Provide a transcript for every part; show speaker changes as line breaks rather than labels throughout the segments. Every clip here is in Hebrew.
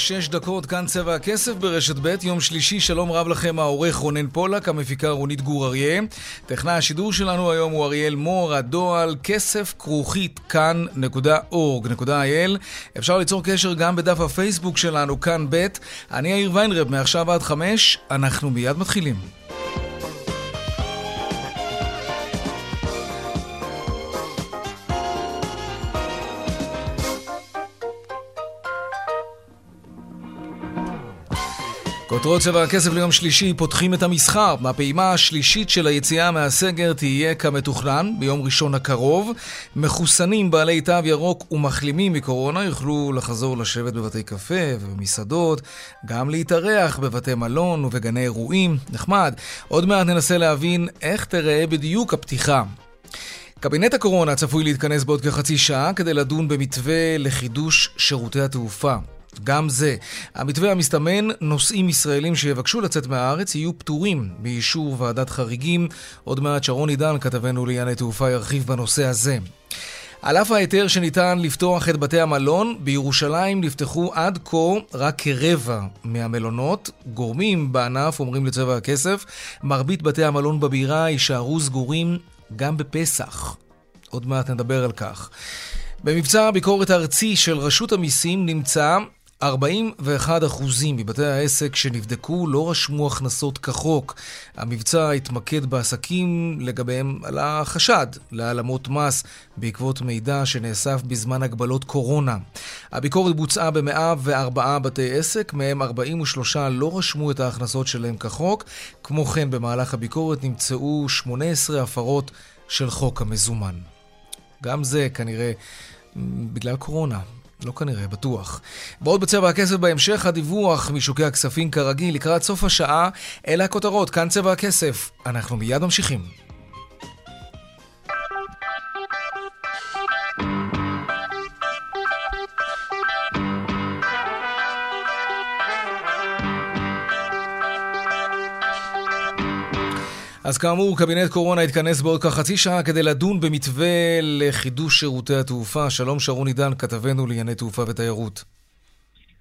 ועוד אה, שש דקות, כאן צבע הכסף ברשת ב', יום שלישי, שלום רב לכם, העורך רונן פולק, המפיקה רונית גור אריה. טכנאי השידור שלנו היום הוא אריאל מור, הדועל כסף כרוכית כאן.org.il. אפשר ליצור קשר גם בדף הפייסבוק שלנו, כאן ב'. אני יאיר ויינרב, מעכשיו עד חמש, אנחנו מיד מתחילים. כותרות צבע הכסף ליום שלישי פותחים את המסחר. הפעימה השלישית של היציאה מהסגר תהיה כמתוכנן ביום ראשון הקרוב. מחוסנים בעלי תו ירוק ומחלימים מקורונה יוכלו לחזור לשבת בבתי קפה ובמסעדות, גם להתארח בבתי מלון ובגני אירועים. נחמד. עוד מעט ננסה להבין איך תראה בדיוק הפתיחה. קבינט הקורונה צפוי להתכנס בעוד כחצי שעה כדי לדון במתווה לחידוש שירותי התעופה. גם זה. המתווה המסתמן, נוסעים ישראלים שיבקשו לצאת מהארץ יהיו פטורים באישור ועדת חריגים. עוד מעט שרון עידן, כתבנו לענייני תעופה, ירחיב בנושא הזה. על אף ההיתר שניתן לפתוח את בתי המלון, בירושלים נפתחו עד כה רק כרבע מהמלונות. גורמים בענף אומרים לצבע הכסף, מרבית בתי המלון בבירה יישארו סגורים גם בפסח. עוד מעט נדבר על כך. במבצע הביקורת הארצי של רשות המיסים נמצא 41% מבתי העסק שנבדקו לא רשמו הכנסות כחוק. המבצע התמקד בעסקים לגביהם על החשד להעלמות מס בעקבות מידע שנאסף בזמן הגבלות קורונה. הביקורת בוצעה ב-104 בתי עסק, מהם 43 לא רשמו את ההכנסות שלהם כחוק. כמו כן, במהלך הביקורת נמצאו 18 הפרות של חוק המזומן. גם זה כנראה בגלל קורונה. לא כנראה, בטוח. בעוד בצבע הכסף בהמשך, הדיווח משוקי הכספים כרגיל לקראת סוף השעה, אלה הכותרות, כאן צבע הכסף. אנחנו מיד ממשיכים. אז כאמור, קבינט קורונה התכנס בעוד כחצי שעה כדי לדון במתווה לחידוש שירותי התעופה. שלום שרון עידן, כתבנו לענייני תעופה ותיירות.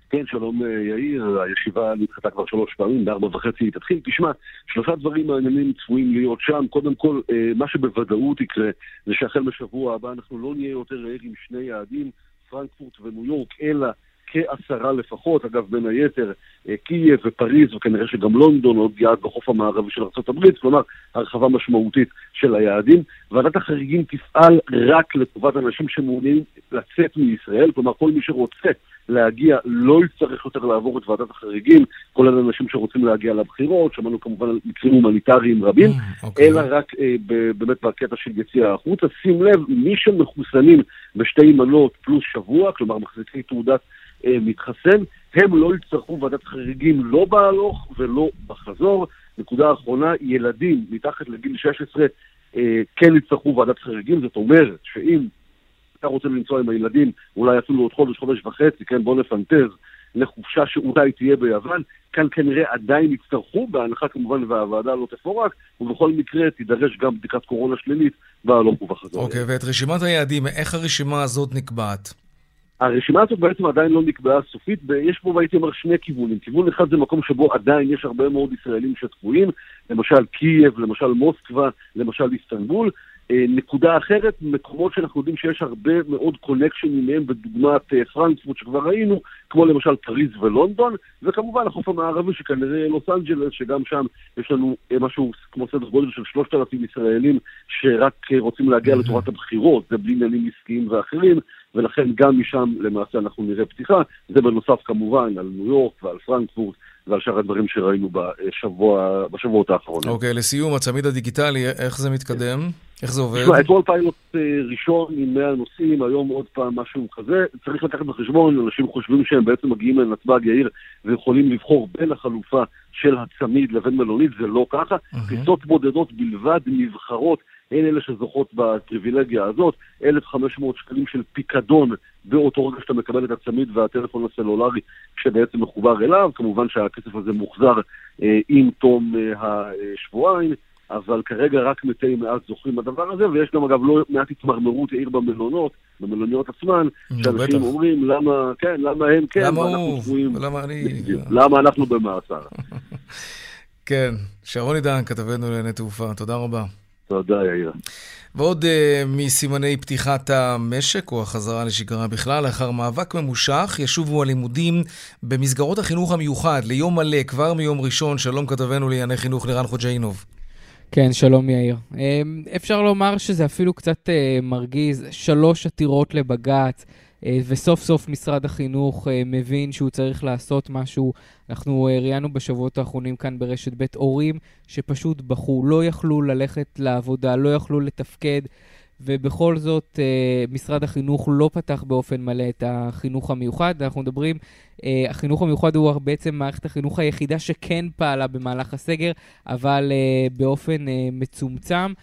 כן, שלום אה, יאיר, הישיבה נדחתה כבר שלוש פעמים, בארבע וחצי היא תתחיל. תשמע, שלושה דברים מעניינים צפויים להיות שם. קודם כל, אה, מה שבוודאות יקרה, זה שהחל בשבוע הבא אנחנו לא נהיה יותר ער עם שני יעדים, פרנקפורט וניו יורק, אלא כעשרה לפחות, אגב בין היתר אה, קייב ופריז וכנראה שגם לונדון עוד יעד בחוף המערבי של ארה"ב, כלומר הרחבה משמעותית של היעדים. ועדת החריגים תפעל רק לטובת אנשים שמעוניינים לצאת מישראל, כלומר כל מי שרוצה להגיע לא יצטרך יותר לעבור את ועדת החריגים, כולל אנשים שרוצים להגיע לבחירות, שמענו כמובן על מקרים הומניטריים רבים, mm, okay. אלא רק אה, ב- באמת בקטע של יציאה החוצה. שים לב, מי שמחוסנים בשתי מנות פלוס שבוע, כלומר מחזיקי תעודת אה, מתחסן, הם לא יצטרכו ועדת חריגים לא בהלוך ולא בחזור. נקודה אחרונה, ילדים מתחת לגיל 16 אה, כן יצטרכו ועדת חריגים, זאת אומרת שאם אתה רוצה לנסוע עם הילדים, אולי אפילו עוד חודש, חודש וחצי, כן, בוא נפנטז, לחופשה שאולי תהיה ביוון, כאן כנראה עדיין יצטרכו, בהנחה כמובן והוועדה לא תפורק, ובכל מקרה תידרש גם בדיקת קורונה שלילית בהלוך ובחזור.
אוקיי, okay, ואת רשימת היעדים, איך הרשימה הזאת נקבעת?
הרשימה הזאת בעצם עדיין לא נקבעה סופית, ויש פה, הייתי אומר, שני כיוונים. כיוון אחד זה מקום שבו עדיין יש הרבה מאוד ישראלים שתקועים, למשל קייב, למשל מוסקבה, למשל איסטנבול. אה, נקודה אחרת, מקומות שאנחנו יודעים שיש הרבה מאוד קונקשנים מהם, בדוגמת אה, פרנקפורט שכבר ראינו, כמו למשל פריז ולונדון, וכמובן החוף המערבי שכנראה לוס אנג'לס, שגם שם יש לנו אה, משהו כמו סדר גודל של 3,000 ישראלים שרק רוצים להגיע לתורת הבחירות, זה בלי עניינים עסקיים ואחרים, ולכן גם משם למעשה אנחנו נראה פתיחה, זה בנוסף כמובן על ניו יורק ועל פרנקפורט. ועל שאר הדברים שראינו בשבוע, בשבועות האחרונים.
אוקיי, okay, לסיום, הצמיד הדיגיטלי, איך זה מתקדם? איך זה עובד?
תשמע, אתמול פיילוט אה, ראשון עם 100 נוסעים, היום עוד פעם משהו כזה. צריך לקחת בחשבון, אנשים חושבים שהם בעצם מגיעים לנתב"ג יאיר ויכולים לבחור בין החלופה של הצמיד לבין מלונית, זה לא ככה. טיסות בודדות בלבד נבחרות, הן אלה שזוכות בפריבילגיה הזאת. 1,500 שקלים של פיקדון באותו רגע שאתה מקבל את הצמיד והטלפון הסלולרי שבעצם מחובר אליו. כמובן שהכסף הזה מוחזר אה, עם תום אה, השבועיים. אבל כרגע רק מתי מעט זוכרים בדבר הזה, ויש גם אגב לא מעט התמרמרות עיר במלונות, במלוניות עצמן, שאנשים אומרים למה, כן, למה הם כן,
למה הוא, ולמה אני...
למה אנחנו במאסר.
כן, שרון עידן, כתבנו לענייני תעופה, תודה רבה.
תודה, יאיר.
ועוד uh, מסימני פתיחת המשק, או החזרה לשגרה בכלל, לאחר מאבק ממושך, ישובו הלימודים במסגרות החינוך המיוחד ליום מלא, כבר מיום ראשון. שלום כתבנו לענייני חינוך לירן חוג'יינוב.
כן, שלום יאיר. אפשר לומר שזה אפילו קצת מרגיז, שלוש עתירות לבג"ץ, וסוף סוף משרד החינוך מבין שהוא צריך לעשות משהו. אנחנו ראיינו בשבועות האחרונים כאן ברשת ב' הורים שפשוט בכו, לא יכלו ללכת לעבודה, לא יכלו לתפקד. ובכל זאת, משרד החינוך לא פתח באופן מלא את החינוך המיוחד. אנחנו מדברים, החינוך המיוחד הוא בעצם מערכת החינוך היחידה שכן פעלה במהלך הסגר, אבל באופן מצומצם.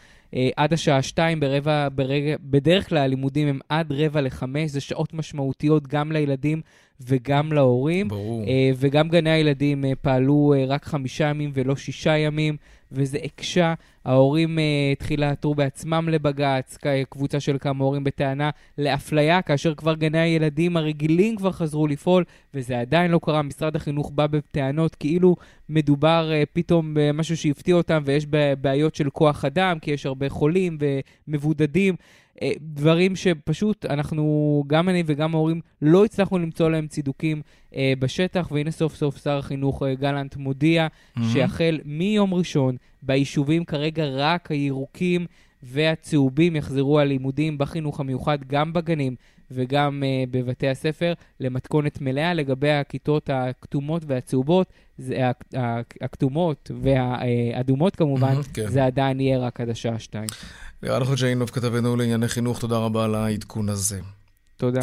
עד השעה שתיים ברבע, ברגע, בדרך כלל הלימודים הם עד רבע לחמש, זה שעות משמעותיות גם לילדים וגם להורים.
ברור.
וגם גני הילדים פעלו רק חמישה ימים ולא שישה ימים. וזה הקשה. ההורים uh, התחילה לעתור בעצמם לבג"ץ, קבוצה של כמה הורים בטענה לאפליה, כאשר כבר גני הילדים הרגילים כבר חזרו לפעול, וזה עדיין לא קרה. משרד החינוך בא בטענות כאילו מדובר uh, פתאום במשהו שהפתיע אותם, ויש בעיות של כוח אדם, כי יש הרבה חולים ומבודדים. דברים שפשוט אנחנו, גם אני וגם ההורים, לא הצלחנו למצוא להם צידוקים אה, בשטח, והנה סוף סוף שר החינוך אה, גלנט מודיע mm-hmm. שהחל מיום ראשון, ביישובים כרגע רק הירוקים והצהובים יחזרו הלימודים בחינוך המיוחד, גם בגנים וגם uh, בבתי הספר, למתכונת מלאה. לגבי הכיתות הכתומות והצהובות, זה, הכתומות והאדומות כמובן, כן. זה עדיין יהיה רק עד השעה שתיים.
לירן חוג'יינוב, כתבנו לענייני חינוך, תודה רבה על העדכון הזה.
תודה.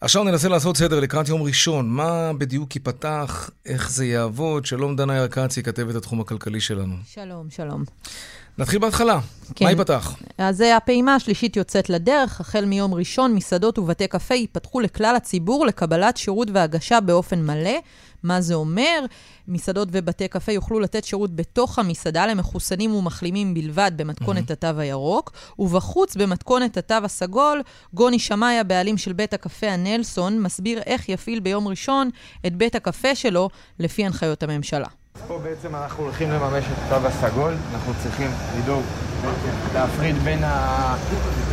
עכשיו ננסה לעשות סדר לקראת יום ראשון. מה בדיוק ייפתח, איך זה יעבוד? שלום דנה ירקצי, כתבת התחום הכלכלי שלנו.
שלום, שלום.
נתחיל בהתחלה. כן. מה ייפתח?
אז הפעימה השלישית יוצאת לדרך. החל מיום ראשון, מסעדות ובתי קפה ייפתחו לכלל הציבור לקבלת שירות והגשה באופן מלא. מה זה אומר? מסעדות ובתי קפה יוכלו לתת שירות בתוך המסעדה למחוסנים ומחלימים בלבד במתכונת mm-hmm. התו הירוק, ובחוץ במתכונת התו הסגול, גוני שמאי, הבעלים של בית הקפה הנלסון, מסביר איך יפעיל ביום ראשון את בית הקפה שלו לפי הנחיות הממשלה.
פה בעצם אנחנו הולכים לממש את התו הסגול, אנחנו צריכים לדאוג להפריד בין, ה...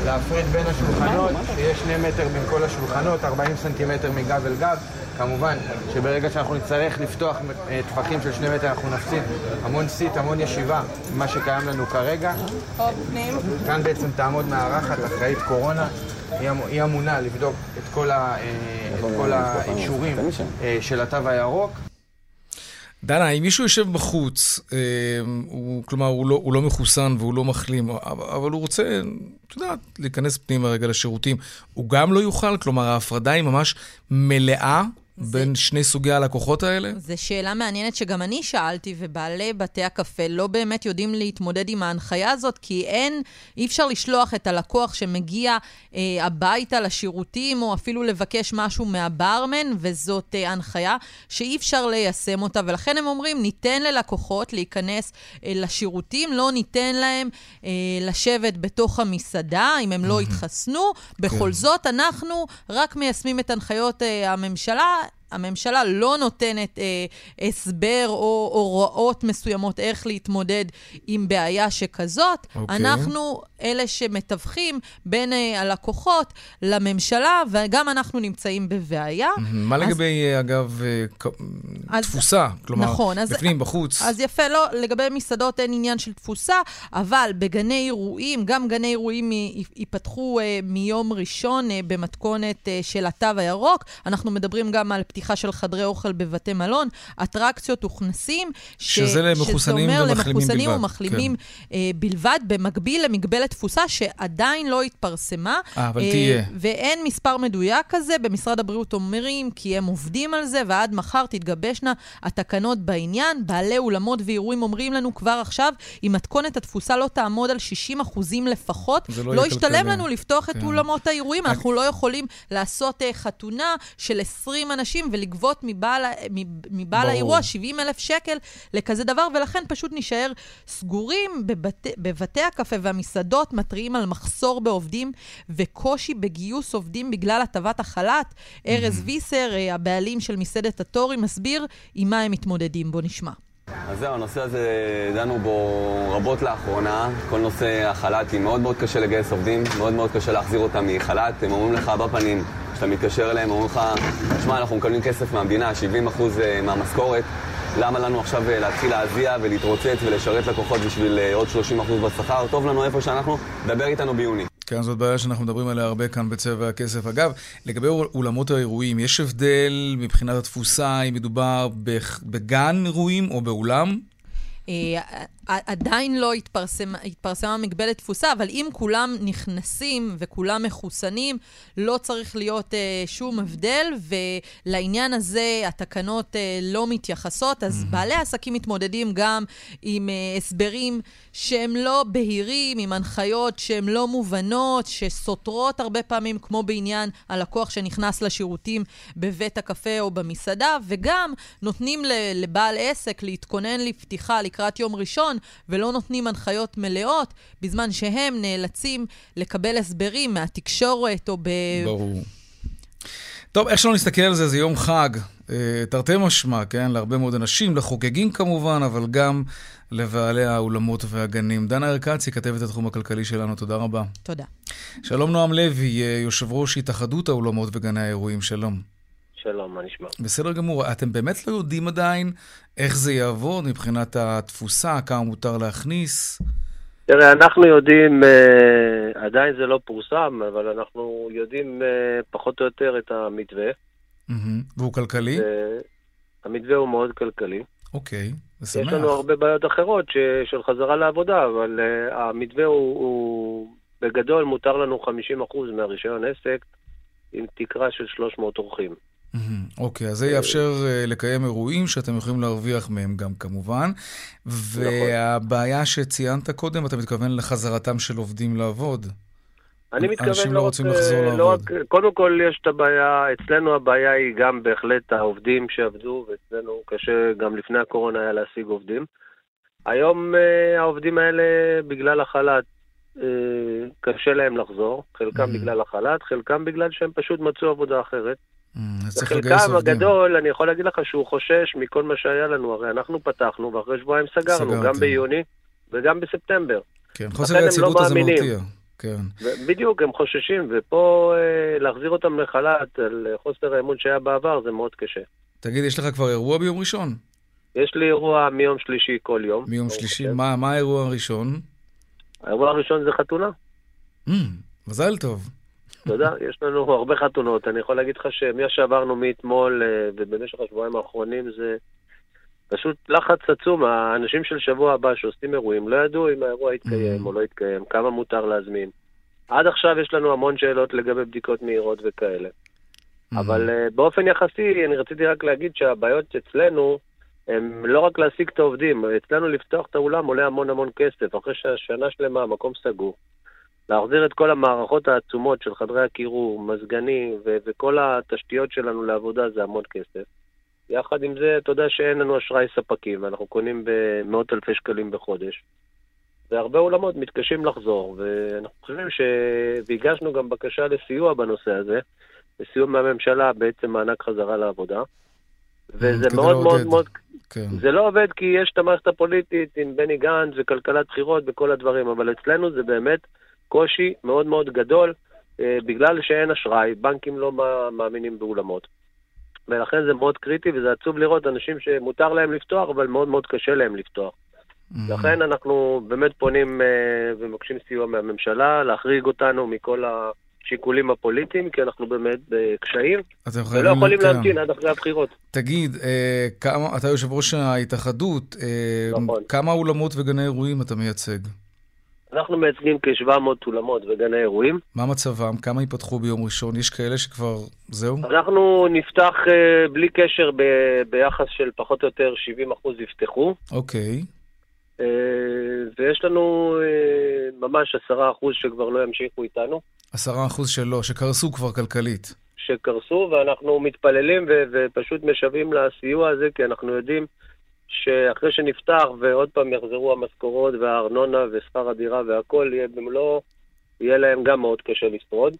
להפריד בין השולחנות, שיש שני מטר בין כל השולחנות, 40 סנטימטר מגב אל גב. כמובן שברגע שאנחנו נצטרך לפתוח אה, טפחים של שני מטר, אנחנו נפסיד המון סיט, המון ישיבה, מה שקיים לנו כרגע. כאן בעצם תעמוד מארחת אחראית קורונה. היא אמונה לבדוק את כל, אה, האישורים אה, של התו הירוק.
דנה, אם מישהו יושב בחוץ, אה, הוא, כלומר, הוא לא, הוא לא מחוסן והוא לא מחלים, אבל הוא רוצה, את יודעת, להיכנס פנימה רגע לשירותים, הוא גם לא יוכל? כלומר, ההפרדה היא ממש מלאה זה... בין שני סוגי הלקוחות האלה?
זו שאלה מעניינת שגם אני שאלתי, ובעלי בתי הקפה לא באמת יודעים להתמודד עם ההנחיה הזאת, כי אין, אי אפשר לשלוח את הלקוח שמגיע אה, הביתה לשירותים, או אפילו לבקש משהו מהברמן, וזאת אה, הנחיה שאי אפשר ליישם אותה, ולכן הם אומרים, ניתן ללקוחות להיכנס אה, לשירותים, לא ניתן להם אה, לשבת בתוך המסעדה, אם הם לא יתחסנו. בכל כן. זאת, אנחנו רק מיישמים את הנחיות אה, הממשלה. הממשלה לא נותנת אה, הסבר או הוראות מסוימות איך להתמודד עם בעיה שכזאת. Okay. אוקיי. אנחנו אלה שמתווכים בין אה, הלקוחות לממשלה, וגם אנחנו נמצאים בבעיה. Mm-hmm.
מה אז, לגבי, אגב, אה, אז, תפוסה? כלומר, נכון, אז, בפנים, בחוץ?
אז יפה, לא, לגבי מסעדות אין עניין של תפוסה, אבל בגני אירועים, גם גני אירועים ייפתחו אה, מיום ראשון אה, במתכונת אה, של התו הירוק. אנחנו מדברים גם על... לפתיחה של חדרי אוכל בבתי מלון, אטרקציות וכנסים.
שזה למחוסנים
שזה אומר
ומחלימים
למחוסנים
בלבד,
ומחלימים אה, בלבד, במקביל למגבלת תפוסה שעדיין לא התפרסמה.
אה, אבל
אה,
תהיה.
ואין מספר מדויק כזה, במשרד הבריאות אומרים כי הם עובדים על זה, ועד מחר תתגבשנה התקנות בעניין. בעלי אולמות ואירועים אומרים לנו כבר עכשיו, אם מתכונת התפוסה לא תעמוד על 60 אחוזים לפחות,
לא
לא ישתלם. לנו לפתוח את
כן.
אולמות האירועים. אנחנו לא יכולים לעשות אה, חתונה של 20 אנשים ולגבות מבעל, מבעל. האירוע 70 אלף שקל לכזה דבר, ולכן פשוט נישאר סגורים. בבתי, בבתי הקפה והמסעדות מתריעים על מחסור בעובדים וקושי בגיוס עובדים בגלל הטבת החל"ת. ארז ויסר, אה, הבעלים של מסעדת התורי, מסביר עם מה הם מתמודדים. בוא נשמע.
אז זהו, הנושא הזה, דנו בו רבות לאחרונה. כל נושא החל"ת, היא מאוד מאוד קשה לגייס עובדים, מאוד מאוד קשה להחזיר אותם מחל"ת. הם אומרים לך בפנים, כשאתה מתקשר אליהם, אומרים לך, שמע, אנחנו מקבלים כסף מהמדינה, 70% מהמשכורת. למה לנו עכשיו אה, להתחיל להזיע ולהתרוצץ ולשרת לקוחות בשביל אה, עוד 30% בשכר? טוב לנו איפה שאנחנו, דבר איתנו ביוני.
כן, זאת בעיה שאנחנו מדברים עליה הרבה כאן בצבע הכסף. אגב, לגבי אולמות האירועים, יש הבדל מבחינת התפוסה, אם מדובר בגן אירועים או באולם?
אה, עדיין לא התפרסם, התפרסמה מגבלת תפוסה, אבל אם כולם נכנסים וכולם מחוסנים, לא צריך להיות אה, שום הבדל, ולעניין הזה התקנות אה, לא מתייחסות, אז בעלי העסקים מתמודדים גם עם אה, הסברים שהם לא בהירים, עם הנחיות שהן לא מובנות, שסותרות הרבה פעמים, כמו בעניין הלקוח שנכנס לשירותים בבית הקפה או במסעדה, וגם נותנים ל- לבעל עסק להתכונן לפתיחה לקראת יום ראשון, ולא נותנים הנחיות מלאות, בזמן שהם נאלצים לקבל הסברים מהתקשורת או ב...
ברור. טוב, איך שלא נסתכל על זה, זה יום חג, אה, תרתי משמע, כן? להרבה מאוד אנשים, לחוגגים כמובן, אבל גם לבעלי האולמות והגנים. דנה ארקצי, כתבת התחום הכלכלי שלנו, תודה רבה.
תודה.
שלום נועם לוי, אה, יושב ראש התאחדות האולמות וגני האירועים, שלום.
שלום, מה נשמע?
בסדר גמור, אתם באמת לא יודעים עדיין איך זה יעבוד מבחינת התפוסה, כמה מותר להכניס?
תראה, אנחנו יודעים, אה, עדיין זה לא פורסם, אבל אנחנו יודעים אה, פחות או יותר את המתווה.
מהמם. והוא כלכלי?
אה, המתווה הוא מאוד כלכלי.
אוקיי, זה
יש
שמח.
לנו הרבה בעיות אחרות ש, של חזרה לעבודה, אבל אה, המתווה הוא, הוא בגדול מותר לנו 50% מהרישיון עסק עם תקרה של 300 אורחים.
מהמם. אוקיי, אז זה יאפשר אה, לקיים אירועים שאתם יכולים להרוויח מהם גם כמובן. והבעיה שציינת קודם, אתה מתכוון לחזרתם של עובדים לעבוד.
אני מתכוון
אנשים
לא
לא רוצים לחזור
אה,
לעבוד.
לא רק, קודם כל יש את הבעיה, אצלנו הבעיה היא גם בהחלט העובדים שעבדו, ואצלנו קשה גם לפני הקורונה היה להשיג עובדים. היום אה, העובדים האלה, בגלל החל"ת, קשה להם לחזור, חלקם
Mhm.
בגלל החל"ת, חלקם בגלל שהם פשוט מצאו עבודה אחרת. וחלקם
עובדים.
הגדול, אני יכול להגיד לך שהוא חושש מכל מה שהיה לנו, הרי אנחנו פתחנו ואחרי שבועיים סגרנו,
סגרתם.
גם ביוני וגם בספטמבר.
כן, חוסר
הם לא
היציבות הזה
מאמינים.
מרתיע. כן.
בדיוק, הם חוששים, ופה אה, להחזיר אותם לחל"ת על חוסר האמון שהיה בעבר זה מאוד קשה.
תגיד, יש לך כבר אירוע ביום ראשון?
יש לי אירוע מיום שלישי כל יום.
מיום שלישי. מה מה האירוע הראשון?
האירוע הראשון זה חתונה.
מהמם, מזל טוב.
אתה יודע, יש לנו הרבה חתונות. אני יכול להגיד לך שמי שעברנו מאתמול אה, ובמשך השבועיים האחרונים זה פשוט לחץ עצום. האנשים של שבוע הבא שעושים אירועים לא ידעו אם האירוע יתקיים
Mhm.
או לא יתקיים, כמה מותר להזמין. עד עכשיו יש לנו המון שאלות לגבי בדיקות מהירות וכאלה. אבל uh, באופן יחסי, אני רציתי רק להגיד שהבעיות אצלנו הם לא רק להשיג את העובדים, אצלנו לפתוח את האולם עולה המון המון כסף, אחרי שהשנה שלמה המקום סגור. להחזיר את כל המערכות העצומות של חדרי הקירור, מזגנים ו- וכל התשתיות שלנו לעבודה זה המון כסף. יחד עם זה, אתה יודע שאין לנו אשראי ספקים, ואנחנו קונים במאות אלפי שקלים בחודש. והרבה אולמות מתקשים לחזור, ואנחנו חושבים ש... והגשנו גם בקשה לסיוע בנושא הזה, לסיוע מהממשלה, בעצם מענק חזרה לעבודה. וזה מאוד מאוד. מאוד...
כן.
זה לא עובד כי יש את המערכת הפוליטית עם בני גנץ וכלכלת בחירות וכל הדברים, אבל אצלנו זה באמת קושי מאוד מאוד גדול, אה, בגלל שאין אשראי, בנקים לא מא- מאמינים באולמות. ולכן זה מאוד קריטי, וזה עצוב לראות אנשים שמותר להם לפתוח, אבל מאוד מאוד קשה להם לפתוח.
מהמם.
לכן אנחנו באמת פונים אה, ומבקשים סיוע מהממשלה, להחריג אותנו מכל השיקולים הפוליטיים, כי אנחנו באמת בקשיים, ולא. יכולים
כן.
להמתין עד אחרי הבחירות.
תגיד, אה, כמה, אתה יושב ראש ההתאחדות, אה,
נכון.
כמה אולמות וגני אירועים אתה מייצג?
אנחנו מייצגים כ-700 אולמות וגני אירועים.
מה מצבם? כמה ייפתחו ביום ראשון? יש כאלה שכבר... זהו?
אנחנו נפתח אה, בלי קשר ב- ביחס של פחות או יותר 70% יפתחו,
אוקיי.
אה, ויש לנו אה, ממש 10% שכבר לא ימשיכו איתנו.
עשרה אחוז שלא, שקרסו כבר כלכלית.
שקרסו, ואנחנו מתפללים ו- ופשוט משוועים לסיוע הזה, כי אנחנו יודעים שאחרי שנפתח ועוד פעם יחזרו המשכורות והארנונה ושכר הדירה והכל יהיה במלואו, יהיה להם גם מאוד קשה לשרוד.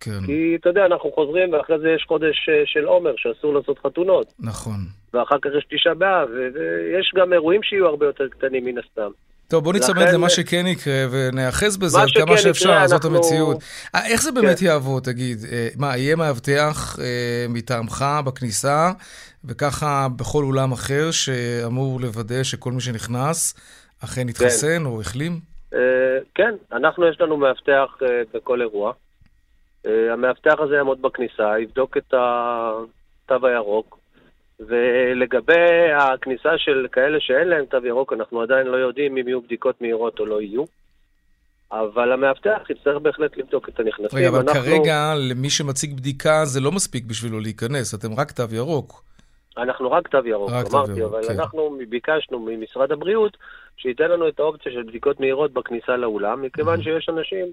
כן,
כי אתה יודע, אנחנו חוזרים ואחרי זה יש חודש אה, של עומר שאסור לעשות חתונות,
נכון.
ואחר כך יש תשעה באב, ויש גם אירועים שיהיו הרבה יותר קטנים מן הסתם.
טוב, בוא
לכן-
למה שכן יקרה ונאחז בזה עד כמה שאפשר,
יקרה,
זאת
אנחנו-
המציאות. אה, איך זה באמת
כן.
יעבוד, תגיד? אה, מה, יהיה מאבטח אה, מטעמך בכניסה, וככה בכל אולם אחר שאמור לוודא שכל מי שנכנס אכן התחסן או החלים?
אה, כן, אנחנו יש לנו מאבטח אה, בכל אירוע. המאבטח הזה יעמוד בכניסה, יבדוק את התו הירוק, ולגבי הכניסה של כאלה שאין להם תו ירוק, אנחנו עדיין לא יודעים אם יהיו בדיקות מהירות או לא יהיו. אבל המאבטח יצטרך בהחלט לבדוק את הנכנסים.
רגע, אבל
אנחנו-
כרגע למי שמציג בדיקה זה לא מספיק בשבילו להיכנס, אתם רק תו ירוק.
אנחנו רק תו ירוק,
רק תו
אמרתי,
ירוק,
אבל
כן.
אנחנו ביקשנו ממשרד הבריאות שייתן לנו את האופציה של בדיקות מהירות בכניסה לאולם, מכיוון שיש אנשים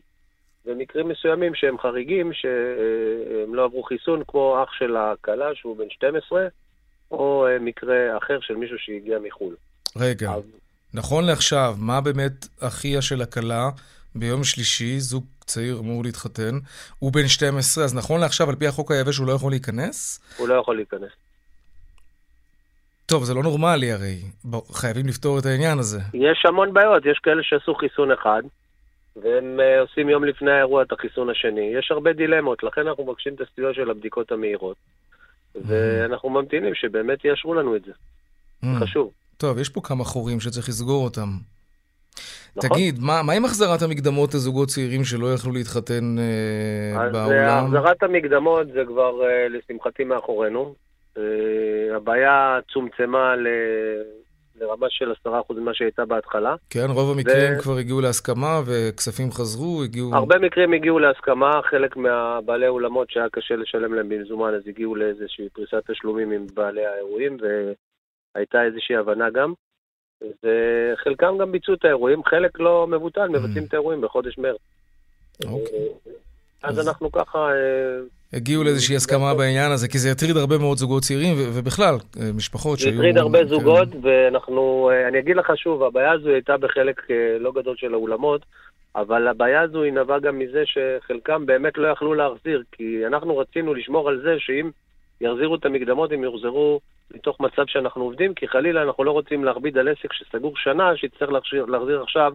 במקרים מסוימים שהם חריגים, שהם לא עברו חיסון, כמו אח של הכלה שהוא בן 12, או אה, מקרה אחר של מישהו שהגיע מחו"ל.
רגע,
אז-
נכון לעכשיו, מה באמת אחיה של הכלה ביום שלישי, זוג צעיר אמור להתחתן, הוא בן 12, אז נכון לעכשיו, על פי החוק היבש הוא לא יכול להיכנס?
הוא לא יכול להיכנס.
טוב, זה לא נורמלי הרי. חייבים לפתור את העניין הזה.
יש המון בעיות, יש כאלה שעשו חיסון אחד, והם אה, עושים יום לפני האירוע את החיסון השני. יש הרבה דילמות, לכן אנחנו מבקשים את הסיוע של הבדיקות המהירות. ואנחנו ממתינים שבאמת יאשרו לנו את זה.
Mm.
חשוב.
טוב, יש פה כמה חורים שצריך לסגור אותם.
נכון.
תגיד, מה, מה עם החזרת המקדמות לזוגות צעירים שלא יכלו להתחתן אה,
אה,
בעולם?
החזרת המקדמות זה כבר אה, לשמחתי מאחורינו. אה, הבעיה צומצמה ל- לרמה של 10% ממה שהייתה בהתחלה.
כן, רוב המקרים
ו-
כבר הגיעו להסכמה וכספים חזרו, הגיעו...
הרבה מקרים הגיעו להסכמה, חלק מהבעלי אולמות שהיה קשה לשלם להם במזומן, אז הגיעו לאיזושהי פריסת תשלומים עם בעלי האירועים, והייתה איזושהי הבנה גם. וחלקם גם ביצעו את האירועים, חלק לא מבוטל, מבצעים את האירועים בחודש מרץ.
אוקיי.
אז
אז-
אנחנו ככה...
הגיעו לאיזושהי הסכמה בעניין הזה, כי זה יטריד הרבה מאוד זוגות צעירים, ובכלל, אה, משפחות
זה
שהיו...
הטריד הרבה
כן.
זוגות, ואנחנו, אה, אני אגיד לך שוב, הבעיה הזו הייתה בחלק אה, לא גדול של האולמות, אבל הבעיה הזו היא נבעה גם מזה שחלקם באמת לא יכלו להחזיר, כי אנחנו רצינו לשמור על זה שאם יחזירו את המקדמות, הם יוחזרו מתוך מצב שאנחנו עובדים, כי חלילה אנחנו לא רוצים להכביד על עסק שסגור שנה, שיצטרך להחזיר, עכשיו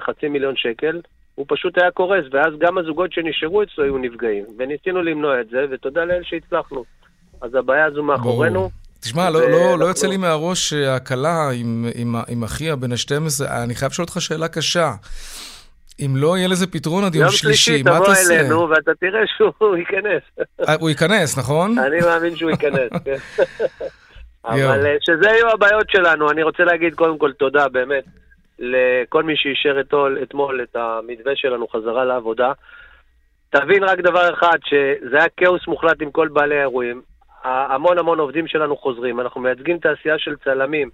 חצי מיליון שקל. הוא פשוט היה קורס, ואז גם הזוגות שנשארו אצלו היו נפגעים. וניסינו למנוע את זה, ותודה לאל שהצלחנו. אז הבעיה הזו מאחורינו.
ברור. תשמע, לא,
ו-
לא, לא יוצא לי מהראש שהכלה עם, עם, עם אחיה בן ה-12, אני חייב לשאול אותך שאלה קשה. אם לא יהיה לזה פתרון עד יום
יום
שלישי,
שלישי
מה
תבוא
תעשה?
אלינו ואתה תראה שהוא ייכנס.
אה, הוא ייכנס, נכון?
אני מאמין שהוא ייכנס, כן. אבל אה, שזה יהיו הבעיות שלנו, אני רוצה להגיד קודם כל תודה באמת לכל מי שאישר אתמול, אתמול את המתווה שלנו חזרה לעבודה. תבין רק דבר אחד, שזה היה כאוס מוחלט עם כל בעלי האירועים. המון המון עובדים שלנו חוזרים, אנחנו מייצגים תעשייה של צלמים,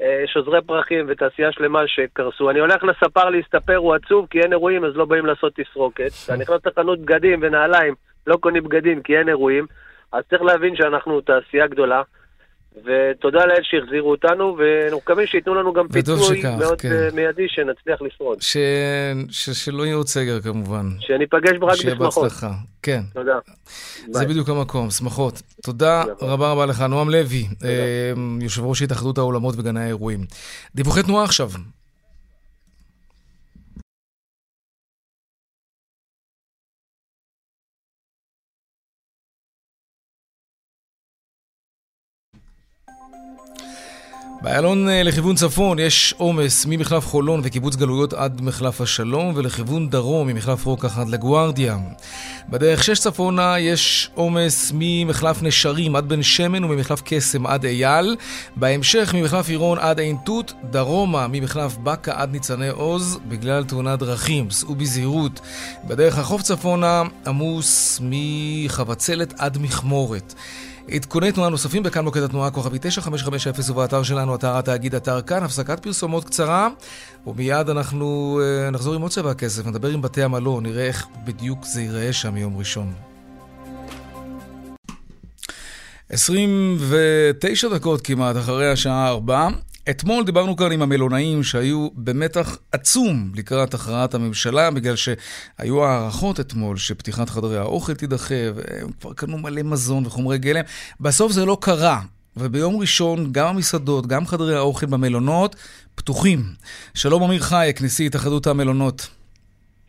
אה, יש עוזרי פרחים ותעשייה שלמה שקרסו. אני הולך לספר להסתפר, הוא עצוב כי אין אירועים אז לא באים לעשות תסרוקת. אתה נכנס לחנות בגדים ונעליים, לא קונים בגדים כי אין אירועים. אז צריך להבין שאנחנו תעשייה גדולה, ותודה לאל שהחזירו אותנו, ואנחנו מקווים שייתנו לנו גם פיצוי
שכך,
מאוד
כן.
אה, מיידי שנצליח לשרוד.
ש... ש... שלא יהיה עוד סגר כמובן.
שניפגש רק
שיהיה
בשמחות.
בהצלחה. כן,
תודה.
זה
ביי.
בדיוק המקום, שמחות. תודה. רבה רבה לך. נועם לוי, אה, יושב ראש התאחדות האולמות וגני האירועים. דיווחי תנועה עכשיו. באיילון אה, לכיוון צפון יש עומס ממחלף חולון וקיבוץ גלויות עד מחלף השלום ולכיוון דרום ממחלף רוקח עד לגוארדיה. בדרך שש צפונה יש עומס ממחלף נשרים עד בן שמן וממחלף קסם עד אייל. בהמשך ממחלף עירון עד עין תות, דרומה ממחלף בקה עד ניצני עוז בגלל תאונת דרכים. סעו בזהירות. בדרך החוף צפונה עמוס מחבצלת עד מכמורת. עדכוני תנועה נוספים בכאן מוקד התנועה כוכבי 9550 ובאתר שלנו, אתר התאגיד, אתר כאן, הפסקת פרסומות קצרה, ומיד אנחנו uh, נחזור עם עוד צבע הכסף, נדבר עם בתי המלון, נראה איך בדיוק זה ייראה שם מיום ראשון. 29 דקות כמעט אחרי השעה 4, אתמול דיברנו כאן עם המלונאים שהיו במתח עצום לקראת הכרעת הממשלה, בגלל שהיו הערכות אתמול שפתיחת חדרי האוכל תידחה, והם כבר קנו מלא מזון וחומרי גלם. בסוף זה לא קרה, וביום ראשון גם המסעדות, גם חדרי האוכל במלונות פתוחים. שלום אמיר חייק, נשיא התאחדות המלונות.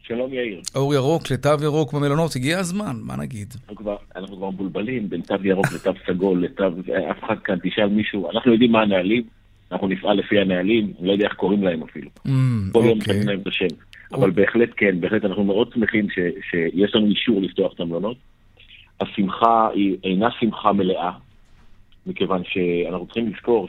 שלום יאיר.
אור ירוק לתו ירוק במלונות, הגיע הזמן, מה נגיד?
אנחנו כבר, אנחנו כבר מבולבלים בין תו ירוק לתו סגול, לתו... אף אחד כאן, תשאל מישהו, אנחנו יודעים מה הנהלים. אנחנו נפעל לפי הנהלים, אני לא יודע איך קוראים להם אפילו. Mm, כל יום נותנים להם את השם. אבל בהחלט כן, בהחלט אנחנו מאוד שמחים ש, שיש לנו אישור לפתוח את המלונות. השמחה היא אינה שמחה מלאה, מכיוון שאנחנו צריכים לזכור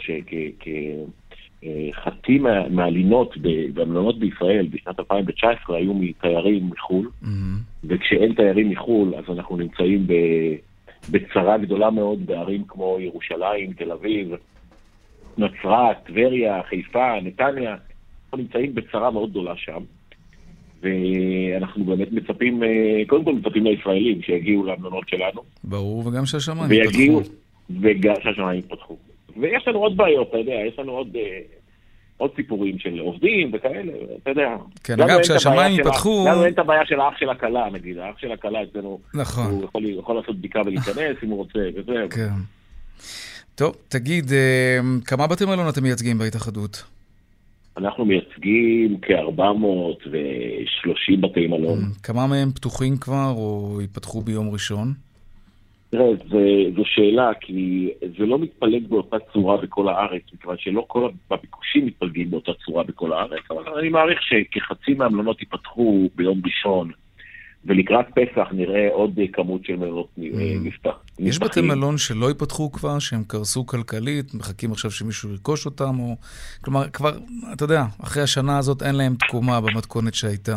שחצי מה, מהלינות במלונות בישראל בשנת 2019 היו מתיירים מחו"ל, mm-hmm. וכשאין תיירים מחו"ל אז אנחנו נמצאים בצרה גדולה מאוד בערים כמו ירושלים, תל אביב, נצרת, טבריה, חיפה, נתניה, אנחנו נמצאים בצרה מאוד גדולה שם. ואנחנו באמת מצפים, אה, קודם כל מצפים לישראלים שיגיעו למלונות שלנו.
ברור, וגם שהשמיים יפתחו.
ויגיעו, וגם שהשמיים יפתחו. ויש לנו עוד בעיות, אתה יודע, יש לנו עוד, אה, עוד סיפורים של עובדים וכאלה, אתה יודע.
כן, אגב, כשהשמיים ייפתחו...
לנו אין את הבעיה של האח של הכלה, נגיד, האח של הכלה אצלנו, נכון. הוא יכול, יכול לעשות בדיקה ולהיכנס אם הוא רוצה, וזהו. כן.
טוב, תגיד, אה, כמה בתי מלון אתם מייצגים בהתאחדות?
אנחנו מייצגים כ-430 בתי מלון. אה,
כמה מהם פתוחים כבר או ייפתחו ביום ראשון?
תראה, זו שאלה, כי זה לא מתפלג באותה צורה בכל הארץ, מכיוון שלא כל הביקושים מתפלגים באותה צורה בכל הארץ, אבל אני מעריך שכחצי מהמלונות ייפתחו ביום ראשון. ולקראת פסח נראה עוד כמות של מלונות נפתח.
Mm. יש בתי מלון שלא ייפתחו כבר, שהם קרסו כלכלית, מחכים עכשיו שמישהו ירכוש אותם, או... כלומר, כבר, אתה יודע, אחרי השנה הזאת אין להם תקומה במתכונת שהייתה.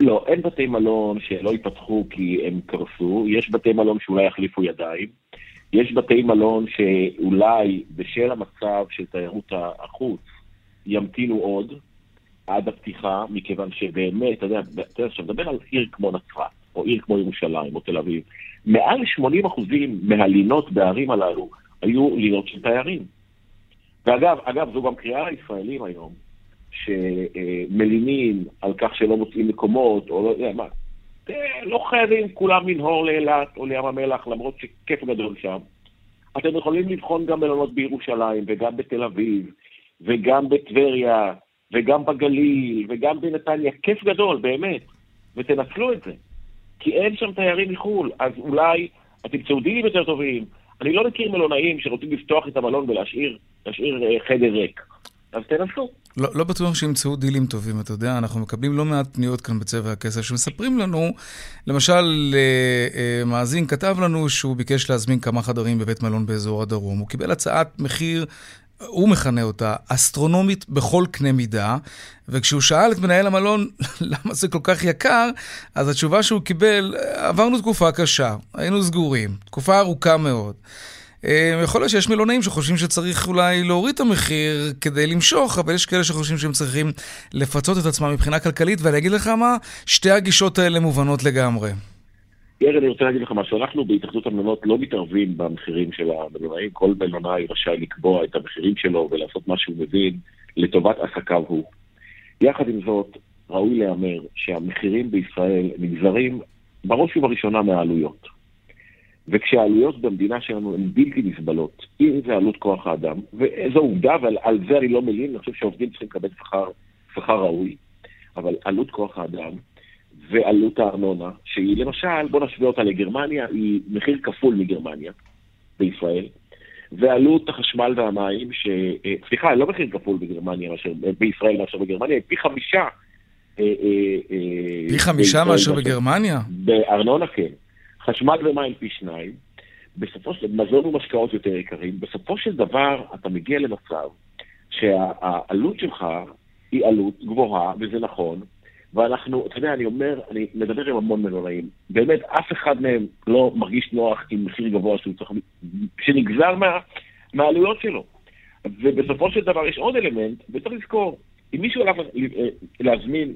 לא, אין בתי מלון שלא ייפתחו כי הם קרסו, יש בתי מלון שאולי יחליפו ידיים, יש בתי מלון שאולי בשל המצב של תיירות החוץ ימתינו עוד, עד הפתיחה, מכיוון שבאמת, אתה יודע, כשאתה מדבר על עיר כמו נצרת, או עיר כמו ירושלים, או תל אביב, מעל 80 אחוזים מהלינות בערים הללו היו לינות של תיירים. ואגב, אגב, זו גם קריאה לישראלים היום, שמלינים על כך שלא מוצאים מקומות, או לא יודע מה. לא חייבים כולם לנהור לאילת או לים המלח, למרות שכיף גדול שם. אתם יכולים לבחון גם מלונות בירושלים, וגם בתל אביב, וגם בטבריה, וגם בגליל, וגם בנתניה, כיף גדול, באמת, ותנצלו את זה. כי אין שם תיירים מחו"ל, אז אולי אתם תמצאו דילים יותר טובים. אני לא מכיר מלונאים שרוצים לפתוח את המלון ולהשאיר אה, חדר ריק. אז תנסו.
לא, לא בטוח שימצאו דילים טובים, אתה יודע, אנחנו מקבלים לא מעט פניות כאן בצבע הכסף שמספרים לנו, למשל, אה, אה, מאזין כתב לנו שהוא ביקש להזמין כמה חדרים בבית מלון באזור הדרום. הוא קיבל הצעת מחיר הוא מכנה אותה, אסטרונומית בכל קנה מידה, וכשהוא שאל את מנהל המלון למה זה כל כך יקר, אז התשובה שהוא קיבל, עברנו תקופה קשה, היינו סגורים, תקופה ארוכה מאוד. אה, יכול להיות שיש מלונאים שחושבים שצריך אולי להוריד את המחיר כדי למשוך, אבל יש כאלה שחושבים שהם צריכים לפצות את עצמם מבחינה כלכלית, ואני אגיד לך מה, שתי הגישות האלה מובנות לגמרי.
יאיר, אני רוצה להגיד לך משהו. אנחנו בהתאחדות המלונות לא מתערבים במחירים של המלונאים. כל מלונאי רשאי לקבוע את המחירים שלו ולעשות מה שהוא מבין לטובת עסקיו הוא. יחד עם זאת, ראוי להיאמר שהמחירים בישראל נגזרים בראש ובראשונה מהעלויות. וכשהעלויות במדינה שלנו הן בלתי נסבלות, אם זה עלות כוח האדם, וזו עובדה, ועל זה אני לא מלין, אני חושב שעובדים צריכים לקבל שכר ראוי, אבל עלות כוח האדם ועלות הארנונה, שהיא למשל, בוא נשווה אותה לגרמניה, היא מחיר כפול מגרמניה בישראל, ועלות החשמל והמים, ש... אה, סליחה, לא מחיר כפול בגרמניה מאשר, בישראל מאשר בגרמניה, היא פי חמישה אה,
פי חמישה מאשר בגרמניה?
בארנונה כן. חשמל ומים פי שניים. בסופו של דבר, מזון ומשקאות יותר יקרים. בסופו של דבר, אתה מגיע למצב שהעלות שלך היא עלות גבוהה, וזה נכון, ואנחנו, אתה יודע, אני אומר, אני מדבר עם המון מלונאים, באמת אף אחד מהם לא מרגיש נוח עם מחיר גבוה שהוא צריך, שנגזר מה, מהעלויות שלו. ובסופו של דבר יש עוד אלמנט, וצריך לזכור, אם מישהו הלך להזמין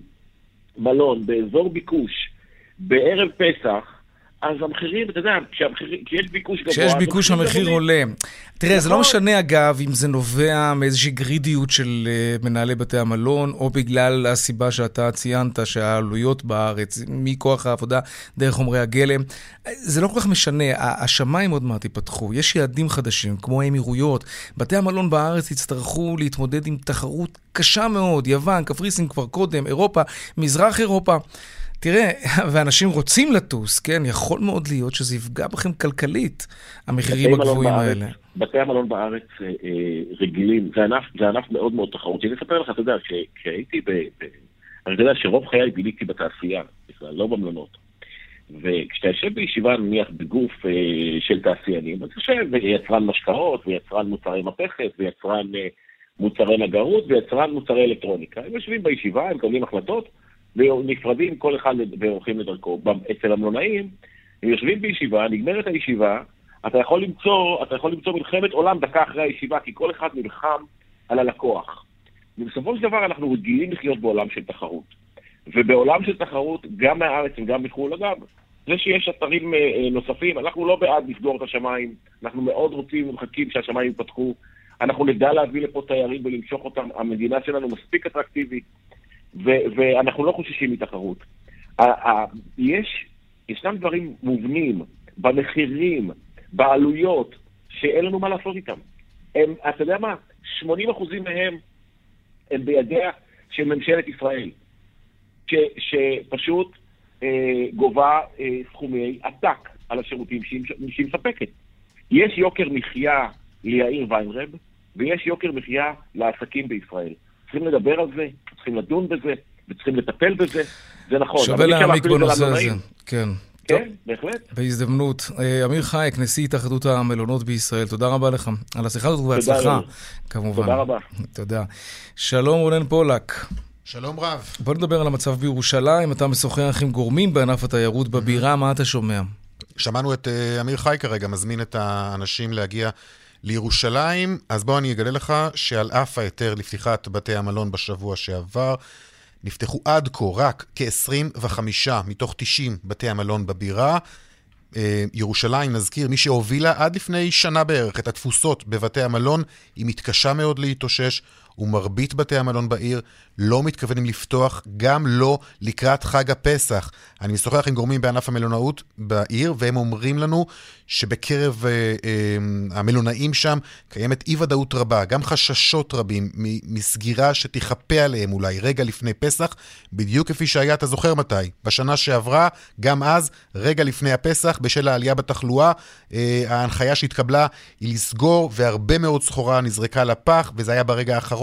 מלון באזור ביקוש בערב פסח, אז המחירים, אתה יודע, כשיש ביקוש גבוה...
כשיש ביקוש המחיר עולה. תראה, זה לא נכון. משנה אגב אם זה נובע מאיזושהי גרידיות של uh, מנהלי בתי המלון, או בגלל הסיבה שאתה ציינת, שהעלויות בארץ, מכוח העבודה דרך חומרי הגלם. זה לא כל כך משנה, השמיים עוד מעט ייפתחו, יש יעדים חדשים, כמו האמירויות. בתי המלון בארץ יצטרכו להתמודד עם תחרות קשה מאוד, יוון, קפריסין כבר קודם, אירופה, מזרח אירופה. תראה, ואנשים רוצים לטוס, כן? יכול מאוד להיות שזה יפגע בכם כלכלית, המחירים הגבוהים האלה.
בתי המלון בארץ אה, אה, רגילים, זה ענף, זה ענף מאוד מאוד תחרותי. אני אספר לך, אתה יודע, כשהייתי ב... ב אני יודע שרוב חיי ביליתי בתעשייה, בכלל, לא במלונות. וכשאתה יושב בישיבה, נניח, בגוף אה, של תעשיינים, אז יושב ויצרן משקאות, ויצרן מוצרי מתכת, ויצרן אה, מוצרי נגרות, ויצרן מוצרי אלקטרוניקה. הם יושבים בישיבה, הם מקבלים החלטות, ונפרדים כל אחד והולכים לדרכו. אצל המלונאים, הם יושבים בישיבה, נגמרת הישיבה, אתה יכול למצוא, אתה יכול למצוא מלחמת עולם דקה אחרי הישיבה, כי כל אחד נלחם על הלקוח. ובסופו של דבר אנחנו רגילים לחיות בעולם של תחרות. ובעולם של תחרות, גם מהארץ וגם מחו"ל, אגב, זה שיש אתרים אה, אה, נוספים, אנחנו לא בעד לסגור את השמיים, אנחנו מאוד רוצים ומחכים שהשמיים ייפתחו, אנחנו נדע להביא לפה תיירים ולמשוך אותם, המדינה שלנו מספיק אטרקטיבית, ו- ואנחנו לא חוששים מתחרות. יש, ישנם דברים מובנים במחירים, בעלויות, שאין לנו מה לעשות איתם. הם, אתה יודע מה? 80% מהם הם בידיה של ממשלת ישראל, ש, שפשוט אה, גובה אה, סכומי עתק על השירותים שהיא, שהיא מספקת. יש יוקר מחיה ליאיר ויינרב, ויש יוקר מחיה לעסקים בישראל. צריכים לדבר על זה, צריכים לדון בזה, וצריכים לטפל בזה, זה נכון.
שווה להעמיק בנושא הזה,
כן. כן, בהחלט.
בהזדמנות. אה, אמיר חייק, נשיא התאחדות המלונות בישראל, תודה רבה לך על השיחה הזאת ובהצלחה, כמובן.
תודה רבה.
תודה. שלום רונן פולק.
שלום רב.
בוא נדבר על המצב בירושלים. אתה משוחח עם גורמים בענף התיירות בבירה, מה אתה שומע?
שמענו את uh, אמיר חי כרגע, מזמין את האנשים להגיע לירושלים. אז בוא אני אגלה לך שעל אף ההיתר לפתיחת בתי המלון בשבוע שעבר, נפתחו עד כה רק כ-25 מתוך 90 בתי המלון בבירה. אה, ירושלים, נזכיר, מי שהובילה עד לפני שנה בערך את התפוסות בבתי המלון, היא מתקשה מאוד להתאושש. ומרבית בתי המלון בעיר לא מתכוונים לפתוח, גם לא לקראת חג הפסח. אני משוחח עם גורמים בענף המלונאות בעיר, והם אומרים לנו שבקרב אה, אה, המלונאים שם קיימת אי-ודאות רבה, גם חששות רבים מסגירה שתיכפה עליהם אולי רגע לפני פסח, בדיוק כפי שהיה, אתה זוכר מתי? בשנה שעברה, גם אז, רגע לפני הפסח, בשל העלייה בתחלואה, אה, ההנחיה שהתקבלה היא לסגור, והרבה מאוד סחורה נזרקה לפח, וזה היה ברגע האחרון.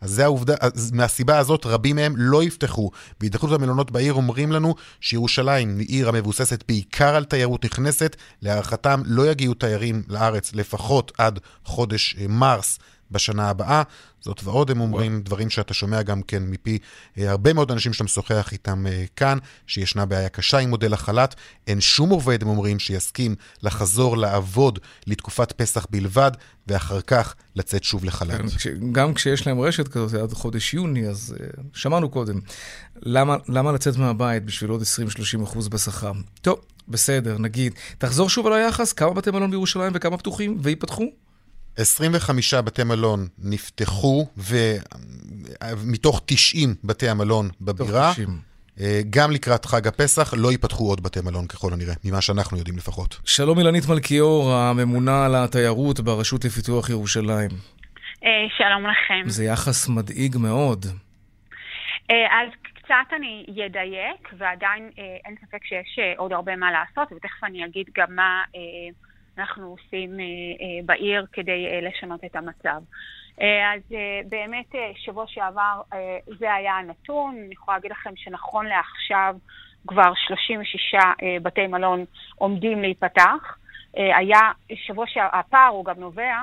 אז זה העובדה, אז מהסיבה הזאת רבים מהם לא יפתחו. והתאחדות המלונות בעיר אומרים לנו שירושלים היא עיר המבוססת בעיקר על תיירות נכנסת. להערכתם לא יגיעו תיירים לארץ לפחות עד חודש אה, מרס. בשנה הבאה. זאת ועוד, הם אומרים וואו. דברים שאתה שומע גם כן מפי אה, הרבה מאוד אנשים שאתה משוחח איתם אה, כאן, שישנה בעיה קשה עם מודל החל"ת. אין שום עובד, הם אומרים, שיסכים לחזור לעבוד לתקופת פסח בלבד, ואחר כך לצאת שוב לחל"ת. כן,
גם כשיש להם רשת כזאת עד חודש יוני, אז uh, שמענו קודם. למה, למה לצאת מהבית בשביל עוד 20-30 אחוז בשכר? טוב, בסדר, נגיד. תחזור שוב על היחס, כמה בתי מלון בירושלים וכמה פתוחים וייפתחו?
25 בתי מלון נפתחו, ומתוך 90 בתי המלון בבירה, אה, גם לקראת חג הפסח לא ייפתחו עוד בתי מלון ככל הנראה, ממה שאנחנו יודעים לפחות.
שלום אילנית מלכיאור, הממונה על התיירות ברשות לפיתוח ירושלים.
אה, שלום לכם.
זה יחס מדאיג מאוד.
אה, אז קצת אני אדייק, ועדיין אין ספק שיש עוד הרבה מה לעשות, ותכף אני אגיד גם מה... אנחנו עושים בעיר כדי לשנות את המצב. אז באמת שבוע שעבר זה היה הנתון, אני יכולה להגיד לכם שנכון לעכשיו כבר 36 בתי מלון עומדים להיפתח. היה שבוע שהפער הוא גם נובע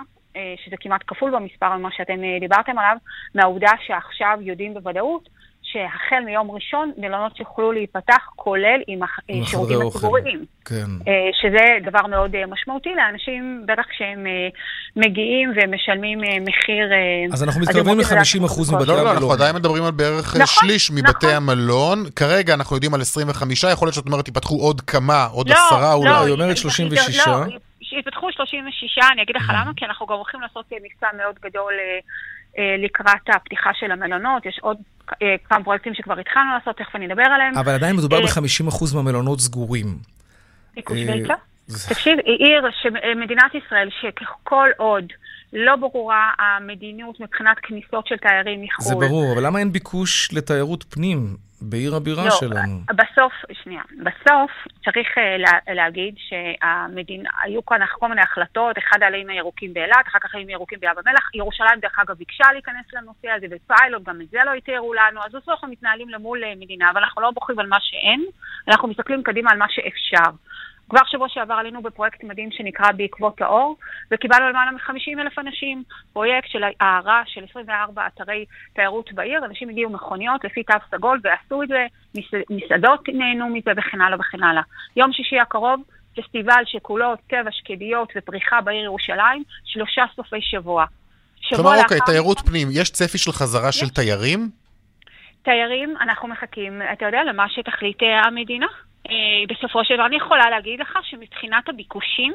שזה כמעט כפול במספר ממה שאתם דיברתם עליו, מהעובדה שעכשיו יודעים בוודאות שהחל מיום ראשון מלונות יוכלו להיפתח, כולל עם השירותים הציבוריים.
כן.
שזה דבר מאוד משמעותי לאנשים, בטח כשהם מגיעים ומשלמים מחיר...
אז אנחנו מתקרבים ל-50% מבתי המלון.
לא, לא, אנחנו עדיין מדברים על בערך
נכון,
שליש מבתי
נכון.
המלון. כרגע אנחנו יודעים על 25, יכול להיות שאת אומרת ייפתחו עוד כמה, עוד
לא,
עשרה אולי.
היא אומרת 36.
לא, יפתחו 36, אני אגיד לך למה, כי אנחנו גם הולכים לעשות מבצע מאוד גדול לקראת הפתיחה של המלונות. יש עוד כמה פרויקטים שכבר התחלנו לעשות, תכף אני אדבר עליהם.
אבל עדיין מדובר ב-50% מהמלונות סגורים.
והיצע? תקשיב, היא עיר שמדינת ישראל, שכל עוד לא ברורה המדיניות מבחינת כניסות של תיירים מחו"ל.
זה ברור, אבל למה אין ביקוש לתיירות פנים בעיר הבירה
לא,
שלנו?
בסוף, שנייה, בסוף צריך uh, להגיד שהמדינה, היו כאן כל מיני החלטות, אחד העלים הירוקים באילת, אחר כך העלים הירוקים בים המלח, ירושלים דרך אגב ביקשה להיכנס לנושא הזה בפיילוט, גם את זה לא התירו לנו, אז בסוף אנחנו מתנהלים למול מדינה, אבל אנחנו לא בוחרים על מה שאין, אנחנו מסתכלים קדימה על מה שאפשר. כבר שבוע שעבר עלינו בפרויקט מדהים שנקרא בעקבות האור, וקיבלנו למעלה מ-50 אלף אנשים, פרויקט של הערה של 24 אתרי תיירות בעיר, אנשים הגיעו מכוניות לפי תו סגול ועשו את זה, מסעדות נהנו מזה וכן הלאה וכן הלאה. יום שישי הקרוב, פסטיבל שכולו טבע, שקדיות ופריחה בעיר ירושלים, שלושה סופי שבוע.
כלומר, אוקיי, תיירות פנים, יש צפי של חזרה של תיירים?
תיירים, אנחנו מחכים, אתה יודע, למה שתחליט המדינה. בסופו של דבר אני יכולה להגיד לך שמבחינת הביקושים,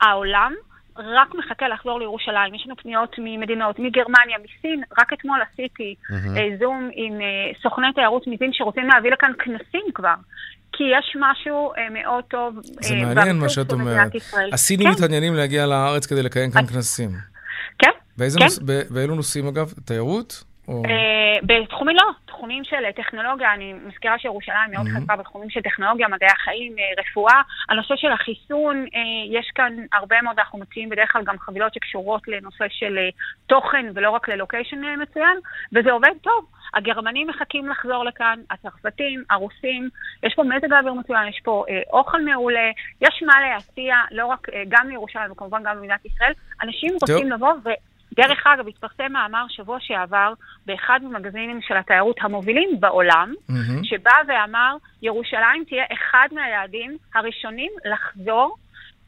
העולם רק מחכה לחזור לירושלים. יש לנו פניות ממדינות, מגרמניה, מסין, רק אתמול עשיתי mm-hmm. זום עם סוכני תיירות מסין שרוצים להביא לכאן כנסים כבר. כי יש משהו מאוד טוב
זה מעניין מה שאת אומרת. הסינים כן. מתעניינים להגיע לארץ כדי לקיים כאן כנסים.
כן,
באיזה
כן.
נוס... באילו נושאים אגב? תיירות? או...
בתחומים לא, תחומים של טכנולוגיה, אני מזכירה שירושלים מאוד חזקה בתחומים של טכנולוגיה, מדעי החיים, רפואה. הנושא של החיסון, יש כאן הרבה מאוד, אנחנו מציעים בדרך כלל גם חבילות שקשורות לנושא של תוכן ולא רק ללוקיישן מצוין, וזה עובד טוב. הגרמנים מחכים לחזור לכאן, הצרפתים, הרוסים, יש פה מזג האוויר מצוין, יש פה אה, אוכל מעולה, יש מה להציע, לא רק, אה, גם לירושלים וכמובן גם למדינת ישראל. אנשים טוב. רוצים לבוא ו... דרך אגב, התפרסם מאמר שבוע שעבר באחד ממגזינים של התיירות המובילים בעולם, mm-hmm. שבא ואמר, ירושלים תהיה אחד מהיעדים הראשונים לחזור.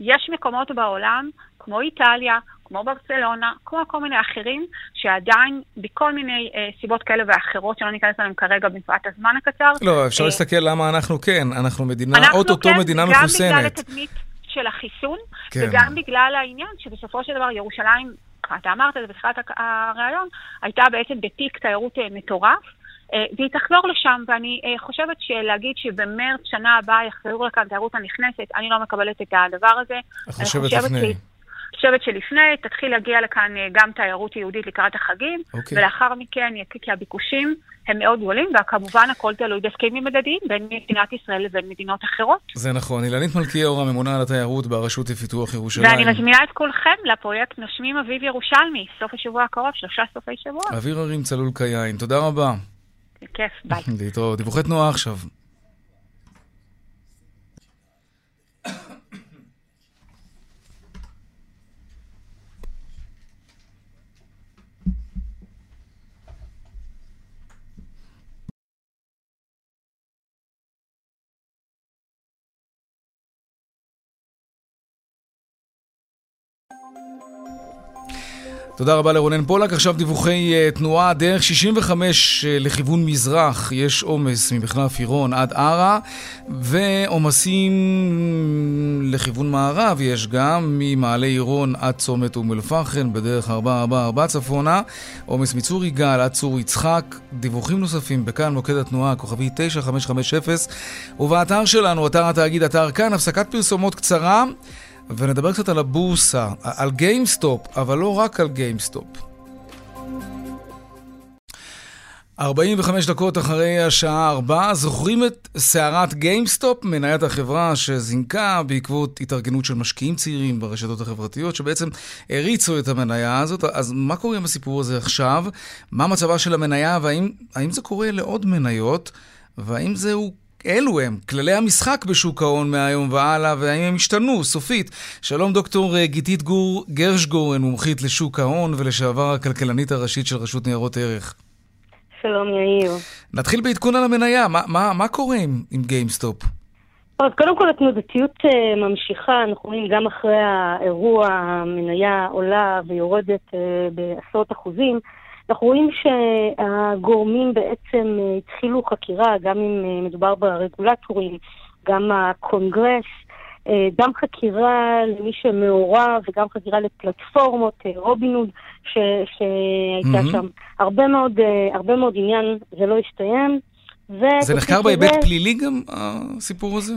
יש מקומות בעולם, כמו איטליה, כמו ברצלונה, כמו כל מיני אחרים, שעדיין, בכל מיני אה, סיבות כאלה ואחרות, שלא ניכנס אליהם כרגע מפאת הזמן הקצר.
לא, אפשר אה, להסתכל למה אנחנו כן, אנחנו מדינה, אוטוטו כן, מדינה מחוסנת.
גם בגלל התדמית של החיסון, כן. וגם בגלל העניין שבסופו של דבר ירושלים אתה אמרת את זה בתחילת הריאיון, הייתה בעצם בפיק תיירות מטורף, והיא תחזור לשם, ואני חושבת שלהגיד שבמרץ שנה הבאה יחזרו לכאן תיירות הנכנסת, אני לא מקבלת את הדבר הזה.
את חושבת לפני.
חושבת שלפני תתחיל להגיע לכאן גם תיירות יהודית לקראת החגים, okay. ולאחר מכן, כי הביקושים הם מאוד גדולים, וכמובן הכל תלוי בהסכמים מדדיים בין מדינת ישראל לבין מדינות אחרות.
זה נכון. אילנית מלכיאור, הממונה על התיירות ברשות לפיתוח ירושלים.
ואני מזמינה את כולכם לפרויקט נושמים אביב ירושלמי, סוף השבוע הקרוב, שלושה סופי שבוע.
אוויר הרים צלול כיין. תודה רבה.
בכיף, ביי.
להתראות. דיווחי תנועה עכשיו. תודה רבה לרונן פולק. עכשיו דיווחי uh, תנועה, דרך 65 uh, לכיוון מזרח, יש עומס ממחלף עירון עד ערה, ועומסים לכיוון מערב יש גם ממעלה עירון עד צומת אום אל-פחם, בדרך 444 צפונה, עומס מצור יגאל עד צור יצחק. דיווחים נוספים בכאן מוקד התנועה, כוכבי 9550, ובאתר שלנו, אתר התאגיד, אתר כאן, הפסקת פרסומות קצרה. ונדבר קצת על הבורסה, על גיימסטופ, אבל לא רק על גיימסטופ. 45 דקות אחרי השעה 4, זוכרים את סערת גיימסטופ, מניית החברה שזינקה בעקבות התארגנות של משקיעים צעירים ברשתות החברתיות, שבעצם הריצו את המניה הזאת. אז מה קורה עם הסיפור הזה עכשיו? מה מצבה של המניה, והאם זה קורה לעוד מניות? והאם זהו אלו הם כללי המשחק בשוק ההון מהיום והלאה, והאם הם השתנו סופית. שלום דוקטור אה, גיתית גור גרשגורן, מומחית לשוק ההון ולשעבר הכלכלנית הראשית של רשות ניירות ערך.
שלום יאיר.
נתחיל בעדכון על המניה, מה, מה, מה קורה עם, עם GameStop?
אז קודם כל התנודתיות אה, ממשיכה, אנחנו רואים גם אחרי האירוע המניה עולה ויורדת אה, בעשרות אחוזים. אנחנו רואים שהגורמים בעצם אה, התחילו חקירה, גם אם אה, מדובר ברגולטורים, גם הקונגרס, אה, גם חקירה למי שמעורב וגם חקירה לפלטפורמות, אה, רובינוד שהייתה אה-הא. שם. הרבה מאוד, אה, הרבה מאוד עניין, זה לא הסתיים.
זה נחקר בהיבט פלילי גם, הסיפור הזה?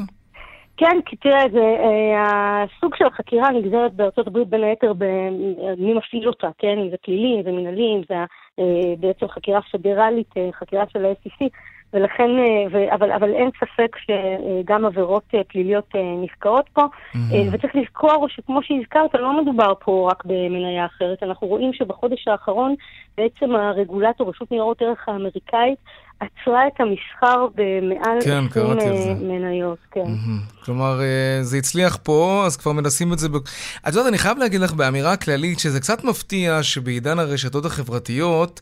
כן, כי תראה, זה, אה, הסוג של החקירה נגזרת בארצות הברית בין היתר במי מפעיל אותה, כן? אם זה פלילי, אם זה מנהלי, אם זה אה, בעצם חקירה פדרלית, אה, חקירה של ה-SEC. ולכן, אה, ו, אבל, אבל אין ספק שגם עבירות אה, פליליות אה, נפקעות פה. Mm-hmm. וצריך לזכור שכמו שהזכרת, לא מדובר פה רק במניה אחרת. אנחנו רואים שבחודש האחרון בעצם הרגולטור, רשות ניירות ערך האמריקאית, עצרה את המסחר במעל
כן,
20 מניות. כן. Mm-hmm.
כלומר, זה הצליח פה, אז כבר מנסים את זה. ב... את יודעת, אני חייב להגיד לך באמירה כללית שזה קצת מפתיע שבעידן הרשתות החברתיות,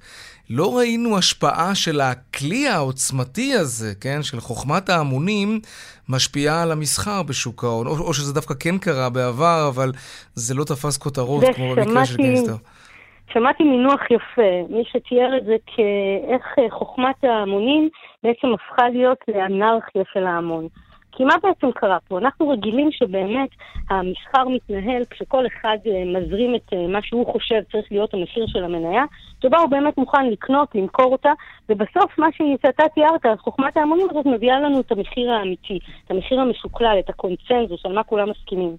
לא ראינו השפעה של הכלי העוצמתי הזה, כן, של חוכמת ההמונים, משפיעה על המסחר בשוק ההון, או, או שזה דווקא כן קרה בעבר, אבל זה לא תפס כותרות כמו במקרה של גיינסטר.
שמעתי מינוח יפה, מי שתיאר את זה כאיך אה, חוכמת ההמונים בעצם הפכה להיות לאנרכיה של ההמון. כי מה בעצם קרה פה? אנחנו רגילים שבאמת המסחר מתנהל כשכל אחד אה, מזרים את אה, מה שהוא חושב צריך להיות המחיר של המניה, שבה הוא באמת מוכן לקנות, למכור אותה, ובסוף מה שאתה תיארת, חוכמת ההמונים הזאת מביאה לנו את המחיר האמיתי, את המחיר המשוקלל, את הקונצנזוס, על מה כולם מסכימים.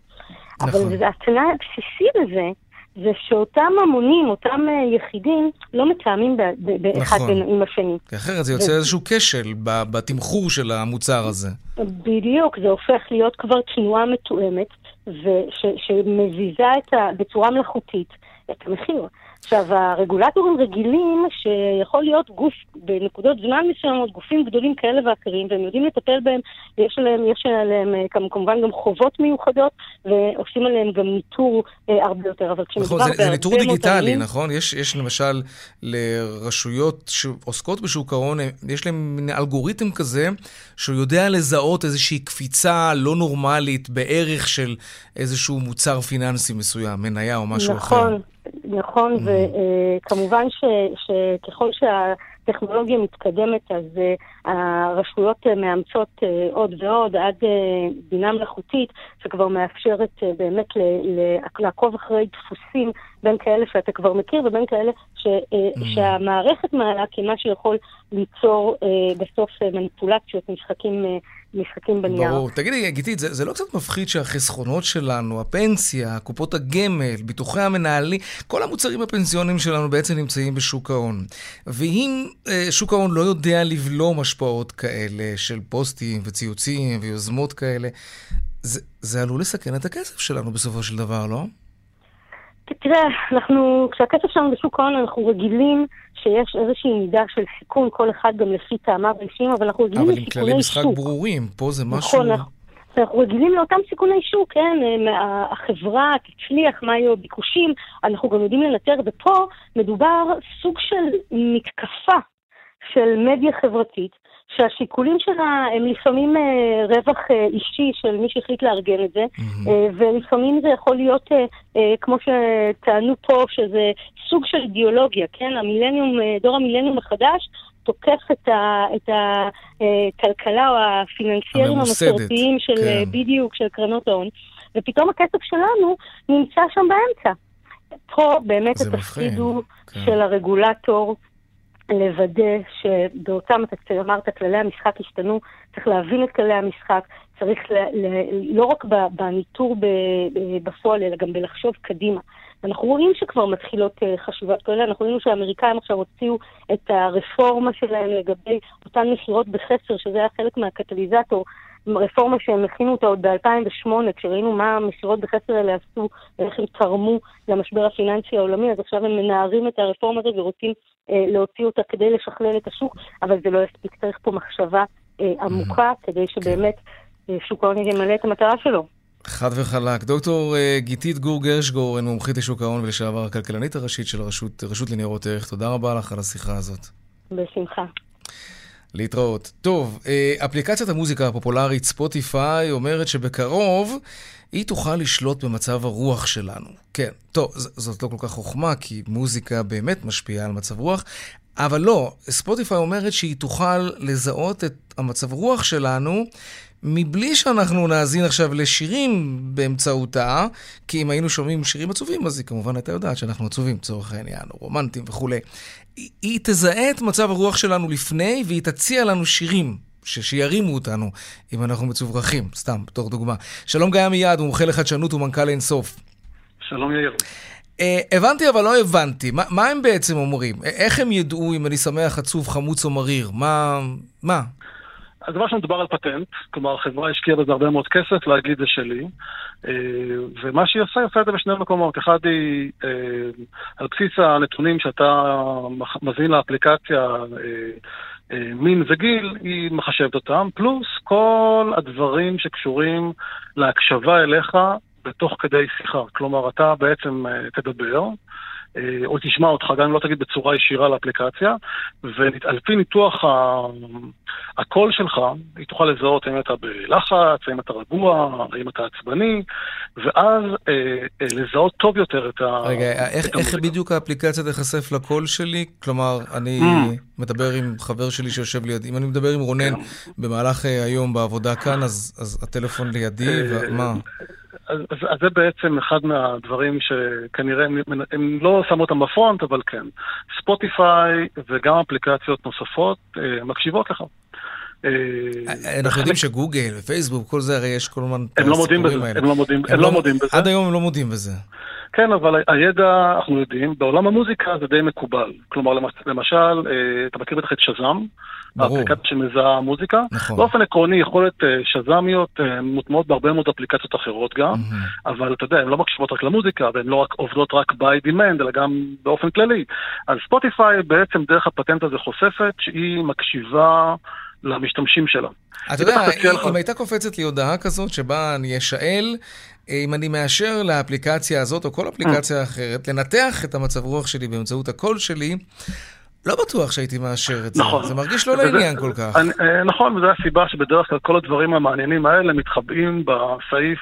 נכון. אבל התנאי הבסיסי לזה, זה שאותם המונים, אותם אה, יחידים, לא מתאמים באחד נכון. עם השני.
כי אחרת זה יוצא ו... איזשהו כשל בתמחור של המוצר הזה.
בדיוק, זה הופך להיות כבר תנועה מתואמת, וש, שמזיזה ה, בצורה מלאכותית את המחיר. עכשיו, הרגולטורים רגילים שיכול להיות גוף בנקודות זמן מסוימות, גופים גדולים כאלה ואחרים, והם יודעים לטפל בהם, ויש עליהם, יש עליהם אה, כמובן גם חובות מיוחדות, ועושים עליהם גם ניטור אה, הרבה יותר. אבל
כשמדובר נכון, זה, זה ניטור דיגיטלי, מותנים, נכון? יש, יש למשל לרשויות שעוסקות בשוק ההון, אה, יש להם מין אלגוריתם כזה, שהוא יודע לזהות איזושהי קפיצה לא נורמלית בערך של איזשהו מוצר פיננסי מסוים, מניה או משהו
נכון.
אחר.
נכון. נכון, mm. וכמובן שככל שהטכנולוגיה מתקדמת, אז uh, הרשויות uh, מאמצות uh, עוד ועוד עד בינה מלאכותית, שכבר מאפשרת באמת לעקוב אחרי דפוסים בין כאלה שאתה כבר מכיר ובין כאלה ש, mm. שהמערכת מעלה כמה שיכול ליצור בסוף מניפולציות, משחקים משחקים בנייר.
ברור. תגידי, גיתית, זה, זה לא קצת מפחיד שהחסכונות שלנו, הפנסיה, קופות הגמל, ביטוחי המנהלים, כל המוצרים הפנסיוניים שלנו בעצם נמצאים בשוק ההון. ואם אה, שוק ההון לא יודע לבלום השפעות כאלה של פוסטים וציוצים ויוזמות כאלה, זה, זה עלול לסכן את הכסף שלנו בסופו של דבר, לא?
תראה, אנחנו, כשהכסף שלנו בשוק ההון, אנחנו רגילים שיש איזושהי מידה של סיכון, כל אחד גם לפי טעמיו האישיים, אבל אנחנו רגילים לסיכוני שוק.
אבל עם כללי משחק ברורים, פה זה נכון, משהו...
נכון, אנחנו רגילים לאותם סיכוני שוק, כן? החברה תצליח, מה יהיו הביקושים, אנחנו גם יודעים לנטר, ופה מדובר סוג של מתקפה של מדיה חברתית, שהשיקולים שלה הם לפעמים אה, רווח אה, אישי של מי שהחליט לארגן את זה, mm-hmm. ולפעמים זה יכול להיות, כמו שטענו פה, שזה סוג של אידיאולוגיה, כן? המילניום, דור המילניום החדש תוקף את, ה, את הכלכלה או הפיננסיירים המסורתיים של, כן. בדיוק, של קרנות ההון, ופתאום הכסף שלנו נמצא שם באמצע. פה באמת התפקיד הוא כן. של הרגולטור לוודא שבאותם, אתה אמרת, כללי המשחק השתנו, צריך להבין את כללי המשחק, צריך ל, ל, לא רק בניטור בפועל, אלא גם בלחשוב קדימה. אנחנו רואים שכבר מתחילות אה, חשיבות כאלה, אנחנו רואים שהאמריקאים עכשיו הוציאו את הרפורמה שלהם לגבי אותן מכירות בחסר, שזה היה חלק מהקטליזטור, רפורמה שהם הכינו אותה עוד ב-2008, כשראינו מה המכירות בחסר האלה עשו ואיך הם תרמו למשבר הפיננסי העולמי, אז עכשיו הם מנערים את הרפורמה הזאת ורוצים אה, להוציא אותה כדי לשכלל את השוק, אבל זה לא יספיק, צריך פה מחשבה אה, עמוקה כדי שבאמת אה, שוק ההון ימלא את המטרה שלו.
חד וחלק. דוקטור אה, גיתית גור גרשגורן, מומחית לשוק ההון ולשעבר הכלכלנית הראשית של הרשות, הרשות לניירות ערך, תודה רבה לך על השיחה הזאת.
בשמחה.
להתראות. טוב, אה, אפליקציית המוזיקה הפופולרית ספוטיפיי אומרת שבקרוב היא תוכל לשלוט במצב הרוח שלנו. כן, טוב, זאת לא כל כך חוכמה, כי מוזיקה באמת משפיעה על מצב רוח, אבל לא, ספוטיפיי אומרת שהיא תוכל לזהות את המצב רוח שלנו מבלי שאנחנו נאזין עכשיו לשירים באמצעותה, כי אם היינו שומעים שירים עצובים, אז היא כמובן הייתה יודעת שאנחנו עצובים, לצורך העניין, או רומנטיים וכולי. היא, תזהה את מצב הרוח שלנו לפני, והיא תציע לנו שירים. ש- שירימו אותנו אם אנחנו מצוברחים, סתם, בתור דוגמה. שלום גיא מיד, מומחה לחדשנות ומנכ"ל אינסוף.
שלום יאיר.
Uh, הבנתי אבל לא הבנתי, מה, מה הם בעצם אומרים? איך הם ידעו אם אני שמח, עצוב, חמוץ או מריר? מה? מה?
אז דבר ראשון מדובר על פטנט, כלומר החברה השקיעה בזה הרבה מאוד כסף להגיד זה שלי, אה, ומה שהיא עושה, היא עושה את זה בשני מקומות. אחד היא, אה, על בסיס הנתונים שאתה מזין לאפליקציה, אה, מין וגיל, היא מחשבת אותם, פלוס כל הדברים שקשורים להקשבה אליך בתוך כדי שיחה. כלומר, אתה בעצם תדבר, או תשמע אותך, גם אם לא תגיד בצורה ישירה לאפליקציה, ועל פי ניתוח הקול שלך, היא תוכל לזהות האם אתה בלחץ, האם אתה רגוע, האם אתה עצבני, ואז אה, אה, לזהות טוב יותר את ה...
רגע, איך, איך בדיוק האפליקציה תיחשף לקול שלי? כלומר, אני mm. מדבר עם חבר שלי שיושב לידי, אם אני מדבר עם רונן כן. במהלך היום בעבודה כאן, אז, אז הטלפון לידי, ומה?
אז, אז זה בעצם אחד מהדברים שכנראה הם, הם לא שמו אותם בפרונט, אבל כן. ספוטיפיי וגם אפליקציות נוספות אה, מקשיבות לך.
אה, אנחנו יודעים שגוגל ופייסבוק, כל זה, הרי יש כל הזמן
הם לא מודים בזה, הם לא מודים, הם לא, לא מודים בזה.
עד היום הם לא מודים בזה.
כן, אבל הידע, אנחנו יודעים, בעולם המוזיקה זה די מקובל. כלומר, למשל, אתה מכיר בטח את שזאם, האפליקציה שמזהה מוזיקה. נכון. באופן עקרוני, יכולת אה, שז"מיות אה, מוטמעות בהרבה מאוד אפליקציות אחרות גם, mm-hmm. אבל אתה יודע, הן לא מקשיבות רק למוזיקה, והן לא רק עובדות רק by demand, אלא גם באופן כללי. אז ספוטיפיי בעצם דרך הפטנט הזה חושפת שהיא מקשיבה למשתמשים שלה.
אתה יודע, אם הייתה קופצת לי הודעה כזאת שבה אני אשאל אה, אם אני מאשר לאפליקציה הזאת או כל אפליקציה אחרת, לנתח את המצב רוח שלי באמצעות הקול שלי, לא בטוח שהייתי מאשר את זה. נכון. זה מרגיש לא לעניין כל כך. אני,
אה, נכון, וזו הסיבה שבדרך כלל כל הדברים המעניינים האלה מתחבאים בסעיף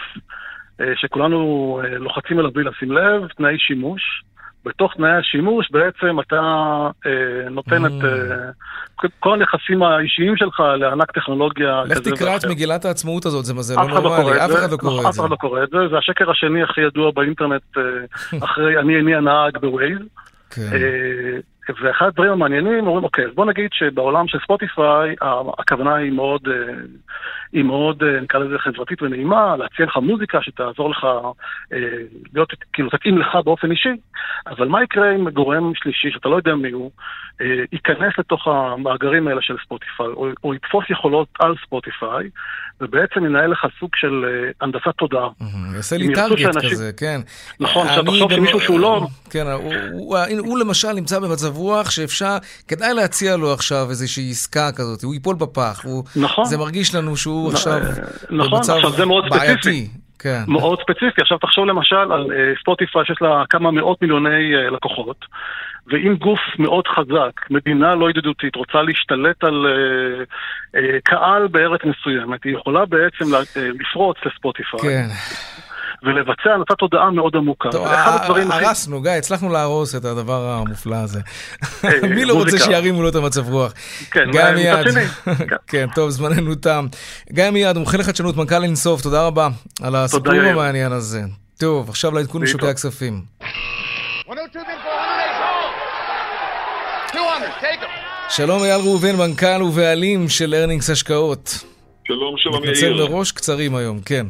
אה, שכולנו אה, לוחצים אליו בלי לשים לב, תנאי שימוש. בתוך תנאי השימוש בעצם אתה אה, נותן את אה, כל הנכסים האישיים שלך לענק טכנולוגיה
לך תקרא את מגילת העצמאות הזאת, זה, זה לא, לא נורמלי, אף אחד לא קורא את זה.
אף אחד לא קורא את זה, זה השקר השני הכי ידוע באינטרנט אה, אחרי אני איני הנהג בווייז. כן. אה, ואחד הדברים המעניינים, אומרים, אוקיי, בוא נגיד שבעולם של ספוטיפיי, הכוונה היא מאוד, אה, היא מאוד, אה, נקרא לזה חברתית ונעימה, להציע לך מוזיקה שתעזור לך, אה, להיות, כאילו, תתאים לך באופן אישי, אבל מה יקרה אם גורם שלישי, שאתה לא יודע מי הוא, ייכנס לתוך המאגרים האלה של ספוטיפיי, או, או יתפוס יכולות על ספוטיפיי, ובעצם ינהל לך סוג של הנדסת תודעה.
יעשה לי טארגט כזה, כן.
נכון, עכשיו תחשוב שמישהו שהוא לא...
כן, הוא למשל נמצא במצב... מצב רוח שאפשר, כדאי להציע לו עכשיו איזושהי עסקה כזאת, הוא ייפול בפח. נכון. זה מרגיש לנו שהוא נ, עכשיו
נכון, במצב עכשיו זה מאוד בעייתי. ספציפי.
כן.
מאוד ספציפי. עכשיו תחשוב למשל על ספוטיפיי uh, שיש לה כמה מאות מיליוני uh, לקוחות, ואם גוף מאוד חזק, מדינה לא ידידותית, רוצה להשתלט על קהל בארץ מסוימת, היא יכולה בעצם לפרוץ לספוטיפיי. כן. ולבצע הנדסת תודעה מאוד עמוקה.
טוב, הרסנו, גיא, הצלחנו להרוס את הדבר המופלא הזה. אה, מי לא רוצה שירימו לו את המצב רוח?
כן, גיא מיד.
כן, טוב, זמננו תם. גיא מיד, מומחה לחדשנות, מנכ"ל אינסוף, תודה רבה על הסיפור המעניין הזה. טוב, עכשיו לעדכון משוקי הכספים. שלום אייל ראובן, מנכ"ל ובעלים של ארנינגס השקעות.
שלום, שלום יאיר.
מתנצל מראש, קצרים היום, כן.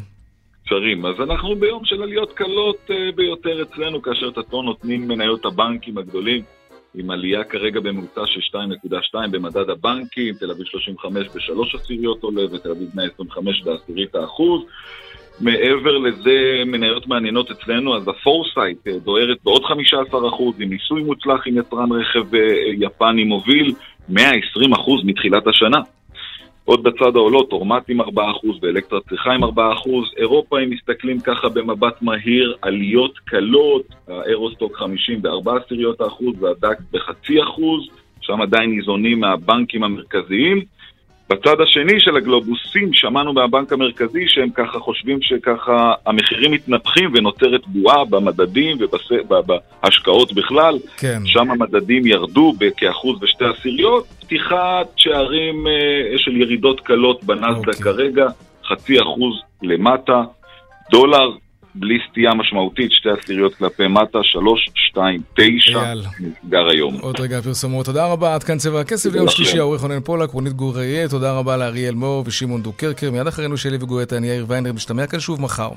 קצרים. אז אנחנו ביום של עליות קלות uh, ביותר אצלנו, כאשר את הטון נותנים מניות הבנקים הגדולים, עם עלייה כרגע בממוצע של 2.2 במדד הבנקים, תל אביב 35 בשלוש עשיריות עולה, ותל אביב 125 בעשירית האחוז. מעבר לזה, מניות מעניינות אצלנו, אז הפורסייט אה, דוהרת בעוד 15% עם ניסוי מוצלח עם יצרן רכב אה, יפני מוביל, 120% מתחילת השנה. עוד בצד העולות, אורמט עם 4% ואלקטרה צריכה עם 4%. אירופה, אם מסתכלים ככה במבט מהיר, עליות קלות, האירוסטוק 50 ב-4 עשיריות האחוז והדק בחצי אחוז, שם עדיין ניזונים מהבנקים המרכזיים. בצד השני של הגלובוסים, שמענו מהבנק המרכזי שהם ככה חושבים שככה המחירים מתנפחים ונוצרת בועה במדדים ובהשקעות בכלל.
כן.
שם המדדים ירדו בכאחוז ושתי עשיריות. פתיחת שערים אה, של ירידות קלות בנסדק
אוקיי.
כרגע, חצי אחוז למטה. דולר בלי סטייה משמעותית, שתי עשיריות כלפי מטה, שלוש, שתיים, תשע,
אייל.
נסגר היום.
עוד רגע הפרסומות. תודה רבה, עד כאן צבע הכסף ליום
לכם.
שלישי, העורך רונן פולק, רונית גור אריה, תודה רבה לאריאל מור ושמעון דוקרקר. מיד אחרינו שלי וגואטה, אני יאיר ויינר, משתמע כאן שוב מחר.